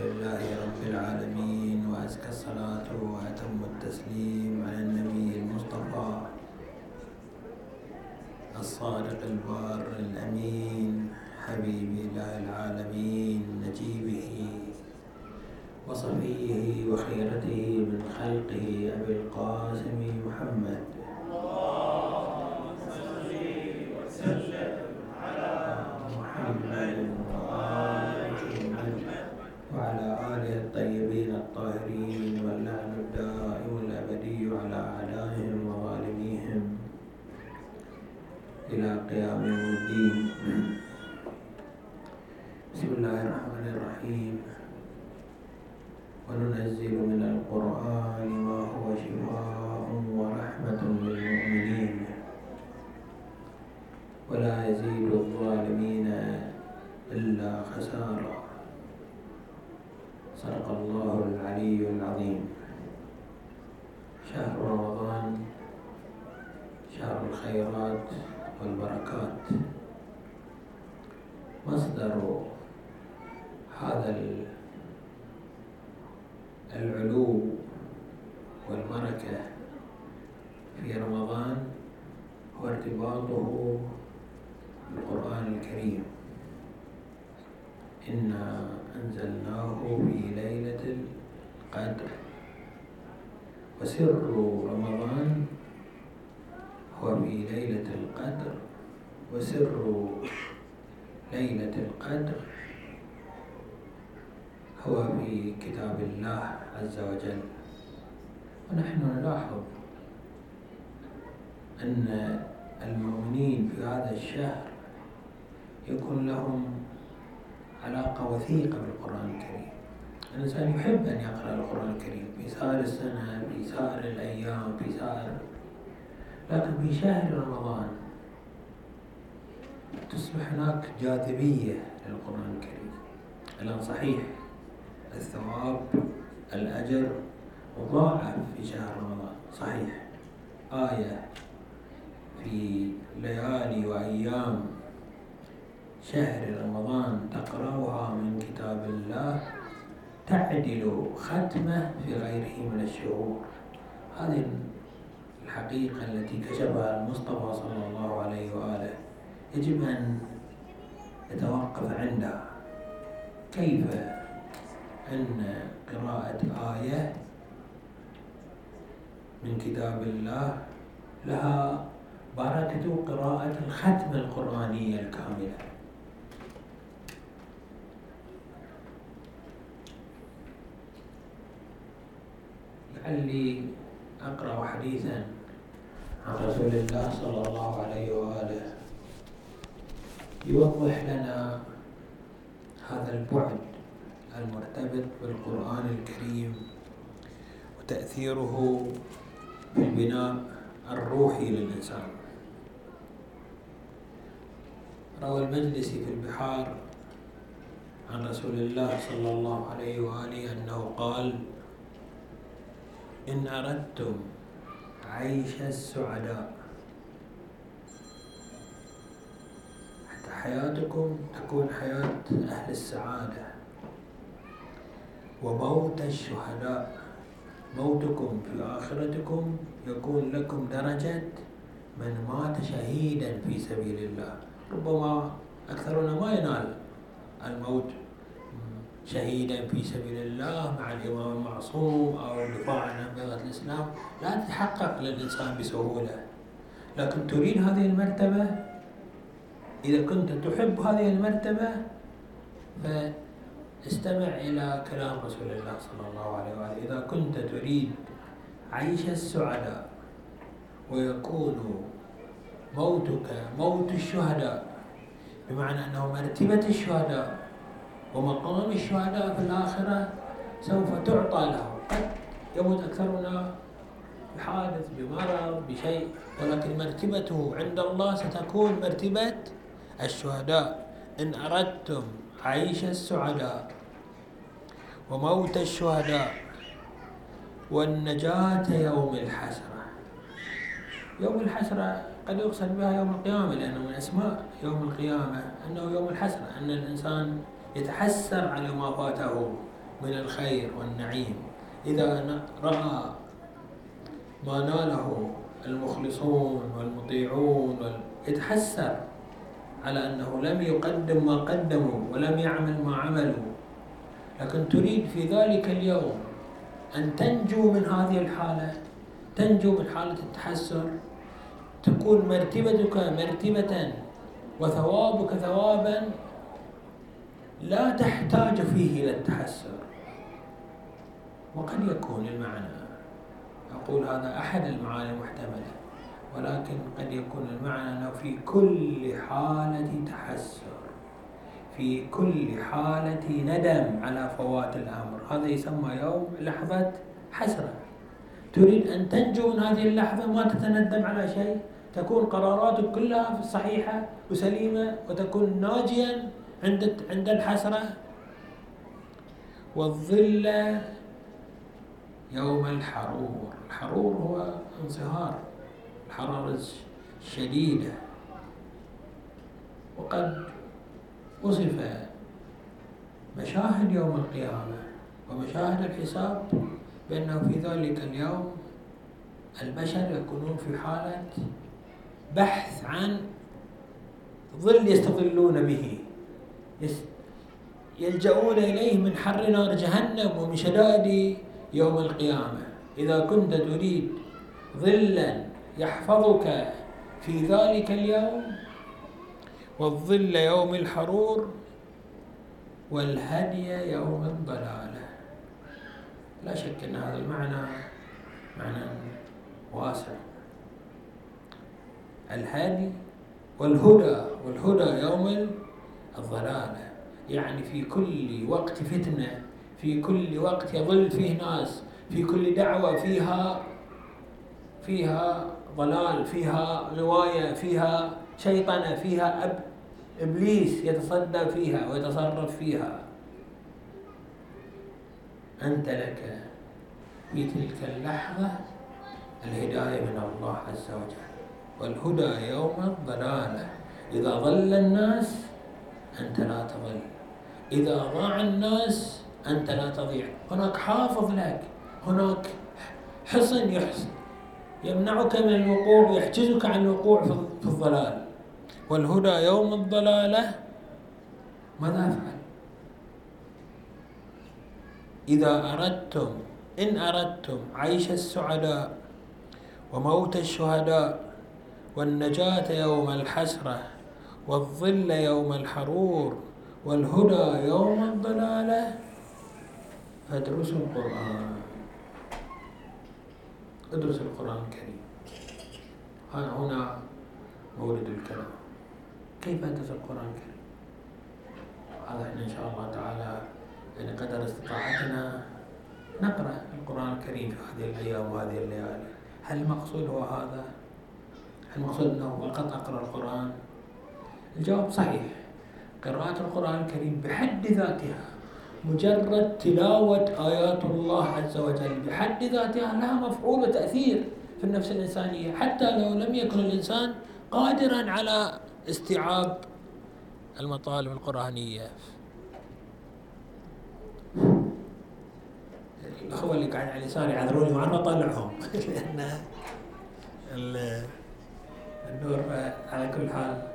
لله رب العالمين وأزكى الصلاة وأتم التسليم على النبي المصطفى الصادق البار الأمين حبيب الله العالمين نجيبه وصفيه وخيرته من خلقه أبي القاسم محمد. إلا خسارا صدق الله العلي العظيم. شهر رمضان شهر الخيرات والبركات. مصدر هذا العلو والبركة في رمضان هو ارتباطه بالقرآن الكريم إنا أنزلناه في ليلة القدر. وسر رمضان هو في ليلة القدر. وسر ليلة القدر هو في كتاب الله عز وجل. ونحن نلاحظ أن المؤمنين في هذا الشهر يكون لهم علاقة وثيقة بالقرآن الكريم. الإنسان يحب أن يقرأ القرآن الكريم في سائر السنة في سائر الأيام في سائر لكن في شهر رمضان تصبح هناك جاذبية للقرآن الكريم. الآن صحيح الثواب الأجر مضاعف في شهر رمضان. صحيح. آية في ليالي وأيام شهر رمضان تقرأها من كتاب الله تعدل ختمة في غيره من الشهور هذه الحقيقة التي كشفها المصطفى صلى الله عليه وآله. يجب أن يتوقف عندها. كيف أن قراءة آية من كتاب الله لها بركة قراءة الختمة القرآنية الكاملة؟ لعلي أقرأ حديثا عن رسول الله صلى الله عليه وآله. يوضح لنا هذا البعد المرتبط بالقرآن الكريم وتأثيره في البناء الروحي للإنسان. روى المجلسي في البحار عن رسول الله صلى الله عليه وآله أنه قال إن أردتم عيش السعداء. حتى حياتكم تكون حياة أهل السعادة. وموت الشهداء. موتكم في آخرتكم يكون لكم درجة من مات شهيدا في سبيل الله. ربما أكثرنا ما ينال الموت. شهيدا في سبيل الله مع الإمام المعصوم أو الدفاع عن أمة الإسلام لا تتحقق للإنسان بسهولة. لكن تريد هذه المرتبة؟ إذا كنت تحب هذه المرتبة فاستمع إلى كلام رسول الله صلى الله عليه وآله. إذا كنت تريد عيش السعداء ويكون موتك موت الشهداء بمعنى أنه مرتبة الشهداء ومقام الشهداء في الآخرة سوف تعطى له قد يموت أكثرنا بحادث بمرض بشيء. ولكن مرتبته عند الله ستكون مرتبة الشهداء. إن أردتم عيش السعداء وموت الشهداء والنجاة يوم الحسرة. يوم الحسرة قد يقصد بها يوم القيامة لأنه من أسماء يوم القيامة أنه يوم الحسرة أن الإنسان يتحسر على ما فاته من الخير والنعيم. إذا رأى ما ناله المخلصون والمطيعون يتحسر على أنه لم يقدم ما قدموا ولم يعمل ما عملوا. لكن تريد في ذلك اليوم أن تنجو من هذه الحالة تنجو من حالة التحسر تكون مرتبتك مرتبة وثوابك ثوابا لا تحتاج فيه إلى التحسر وقد يكون المعنى. أقول هذا أحد المعاني المحتملة ولكن قد يكون المعنى أنه في كل حالة تحسر في كل حالة ندم على فوات الأمر. هذا يسمى يوم لحظة حسرة. تريد أن تنجو من هذه اللحظة ما تتندم على شيء؟ تكون قراراتك كلها صحيحة وسليمة وتكون ناجيا عند عند الحسرة. والظل يوم الحرور. الحرور هو انصهار. الحرارة الشديدة. وقد وصف مشاهد يوم القيامة. ومشاهد الحساب بأنه في ذلك اليوم البشر يكونون في حالة بحث عن ظل يستظلون به. يلجؤون إليه من حر نار جهنم ومن شدائد يوم القيامة. إذا كنت تريد ظلا يحفظك في ذلك اليوم. والظل يوم الحرور والهدي يوم الضلالة. لا شك أن هذا المعنى معنى واسع. الهادي والهدى والهدى يوم الضلالة يعني في كل وقت فتنة في كل وقت يظل فيه ناس في كل دعوة فيها فيها ضلال فيها غواية فيها شيطنة فيها أب إبليس يتصدى فيها ويتصرف فيها. أنت لك في تلك اللحظة الهداية من الله عز وجل. والهدى يوم الضلالة. إذا ضل الناس أنت لا تضل إذا ضاع الناس أنت لا تضيع. هناك حافظ لك. هناك حصن يحصن. يمنعك من الوقوع ويحجزك عن الوقوع في الضلال والهدى يوم الضلالة. ماذا أفعل؟ إذا أردتم إن أردتم عيش السعداء وموت الشهداء والنجاة يوم الحسرة والظل يوم الحرور والهدى يوم الضلالة. فادرسوا القرآن. ادرس القرآن الكريم. ها هنا مورد الكلام. كيف أدرس القرآن الكريم؟ هذا إحنا إن شاء الله تعالى يعني قدر استطاعتنا نقرأ القرآن الكريم في هذه الأيام وهذه الليالي. هل المقصود هو هذا؟ هل المقصود أنه فقط أقرأ القرآن؟ الجواب صحيح. قراءة القرآن الكريم بحد ذاتها مجرد تلاوة آيات الله عز وجل بحد ذاتها لها مفعول وتأثير في النفس الإنسانية. حتى لو لم يكن الإنسان قادرا على استيعاب المطالب القرآنية. الأخوة اللي قاعد على يساري يعذروني ما أطلعهم. لأن النور على كل حال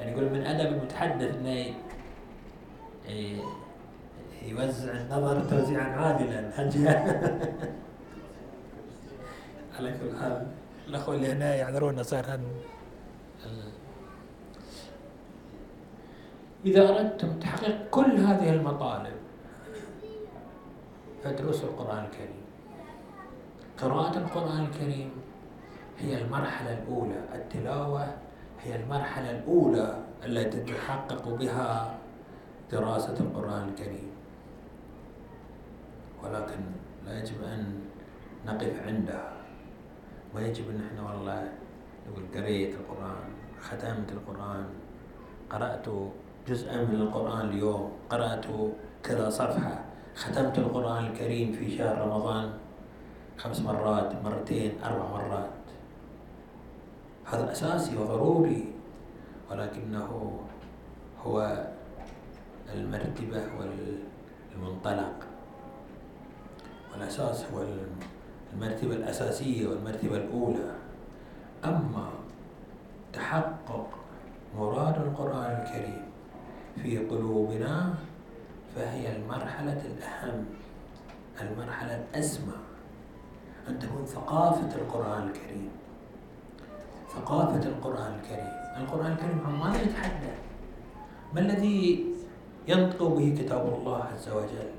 يعني يقول من أدب المتحدث أنه يوزع النظر توزيعا عادلا. على كل حال. الأخوة اللي هنا يعذرونا صار إذا أردتم تحقيق كل هذه المطالب فادرسوا القرآن الكريم. قراءة القرآن الكريم هي المرحلة الأولى. التلاوة هي المرحلة الأولى التي تحقق بها دراسة القرآن الكريم. ولكن لا يجب أن نقف عندها. ما يجب أن إحنا والله نقول قريت القرآن ختمت القرآن قرأت جزءا من القرآن اليوم قرأت كذا صفحة ختمت القرآن الكريم في شهر رمضان خمس مرات مرتين أربع مرات. هذا أساسي وضروري ولكنه هو المرتبة والمنطلق. الأساس هو المرتبة الأساسية والمرتبة الأولى. أما تحقق مراد القرآن الكريم في قلوبنا فهي المرحلة الأهم المرحلة الأسمى أن تكون ثقافة القرآن الكريم. ثقافة القرآن الكريم. القرآن الكريم عن ماذا يتحدث ما الذي ينطق به كتاب الله عز وجل؟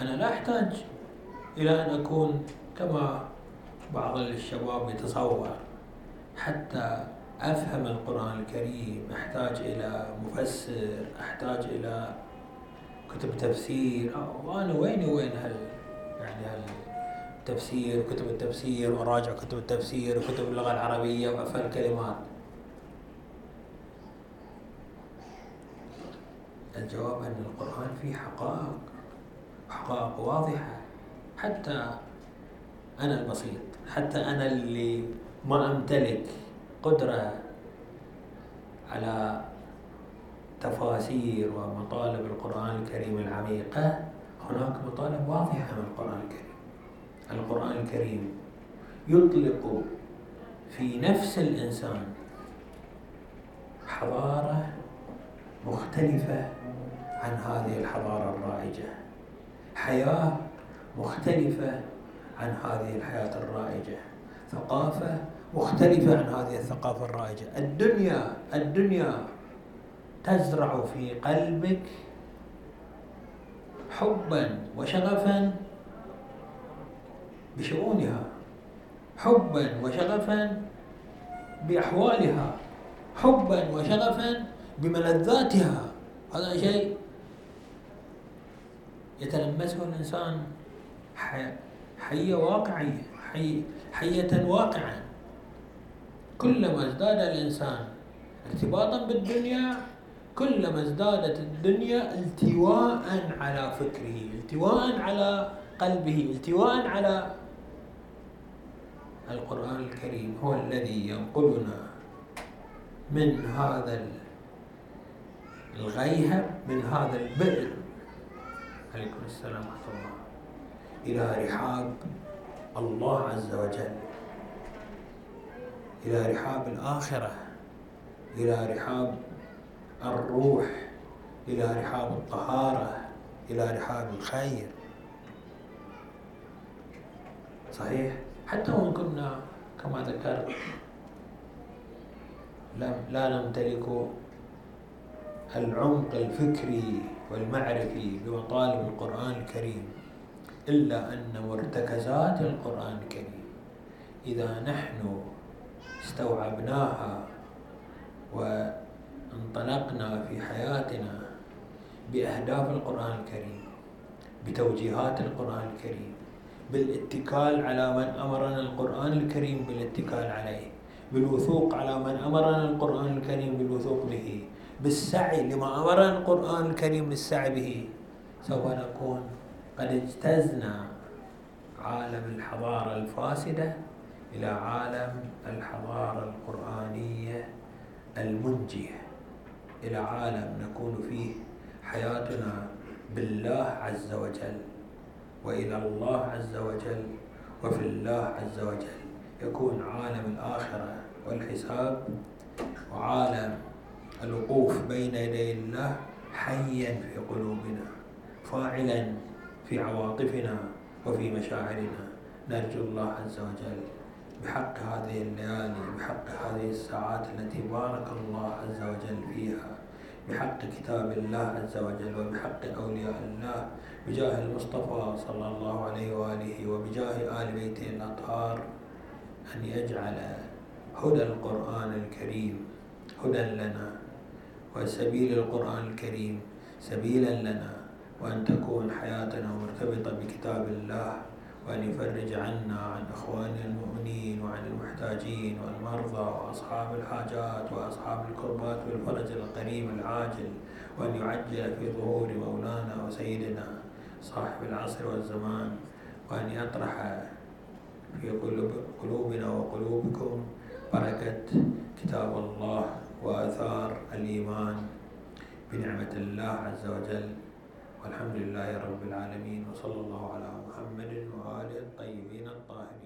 أنا لا أحتاج إلى أن أكون كما بعض الشباب يتصور. حتى أفهم القرآن الكريم أحتاج إلى مفسر أحتاج إلى كتب تفسير. وأنا وين وين هال يعني هال التفسير كتب التفسير وراجع كتب التفسير وكتب اللغة العربية وأفهم كلمات الجواب أن القرآن فيه حقائق حقائق واضحة. حتى أنا البسيط حتى أنا اللي ما أمتلك قدرة على تفاسير ومطالب القرآن الكريم العميقة هناك مطالب واضحة من القرآن الكريم. القرآن الكريم يطلق في نفس الإنسان حضارة مختلفة عن هذه الحضارة الرائجة. حياة مختلفة عن هذه الحياة الرائجة. ثقافة مختلفة عن هذه الثقافة الرائجة. الدنيا الدنيا تزرع في قلبك حبا وشغفا بشؤونها حبا وشغفا بأحوالها حبا وشغفا بملذاتها. هذا شيء يتلمسه الإنسان حية واقعية حي حية واقعا. كلما ازداد الإنسان ارتباطا بالدنيا كلما ازدادت الدنيا التواء على فكره التواء على قلبه التواء على القرآن الكريم هو الذي ينقلنا من هذا الغيهب من هذا البئر. عليكم السلام ورحمة الله. إلى رحاب الله عز وجل. إلى رحاب الآخرة. إلى رحاب الروح. إلى رحاب الطهارة. إلى رحاب الخير. صحيح؟ حتى وإن كنا كما ذكرت لا نمتلك العمق الفكري والمعرفي بمطالب القرآن الكريم إلا أن مرتكزات القرآن الكريم. إذا نحن استوعبناها وانطلقنا في حياتنا بأهداف القرآن الكريم بتوجيهات القرآن الكريم بالاتكال على من أمرنا القرآن الكريم بالاتكال عليه بالوثوق على من أمرنا القرآن الكريم بالوثوق به بالسعي لما أمرنا القرآن الكريم للسعي به. سوف نكون قد اجتزنا عالم الحضارة الفاسدة إلى عالم الحضارة القرآنية المنجية إلى عالم نكون فيه حياتنا بالله عز وجل. وإلى الله عز وجل وفي الله عز وجل يكون عالم الآخرة والحساب وعالم الوقوف بين يدي الله حيا في قلوبنا فاعلا في عواطفنا وفي مشاعرنا. نرجو الله عز وجل بحق هذه الليالي بحق هذه الساعات التي بارك الله عز وجل فيها. بحق كتاب الله عز وجل وبحق أولياء الله بجاه المصطفى صلى الله عليه وآله وبجاه آل بيته الأطهار أن يجعل هدى القرآن الكريم هدى لنا وسبيل القرآن الكريم سبيلا لنا وأن تكون حياتنا مرتبطة بكتاب الله. وأن يفرج عنا عن إخواننا المؤمنين وعن المحتاجين والمرضى وأصحاب الحاجات وأصحاب الكربات والفرج القريب العاجل وأن يعجل في ظهور مولانا وسيدنا صاحب العصر والزمان وأن يطرح في قلوبنا وقلوبكم بركة كتاب الله وآثار الإيمان بنعمة الله عز وجل. والحمد لله رب العالمين وصلى الله على محمد وآله الطيبين الطاهرين.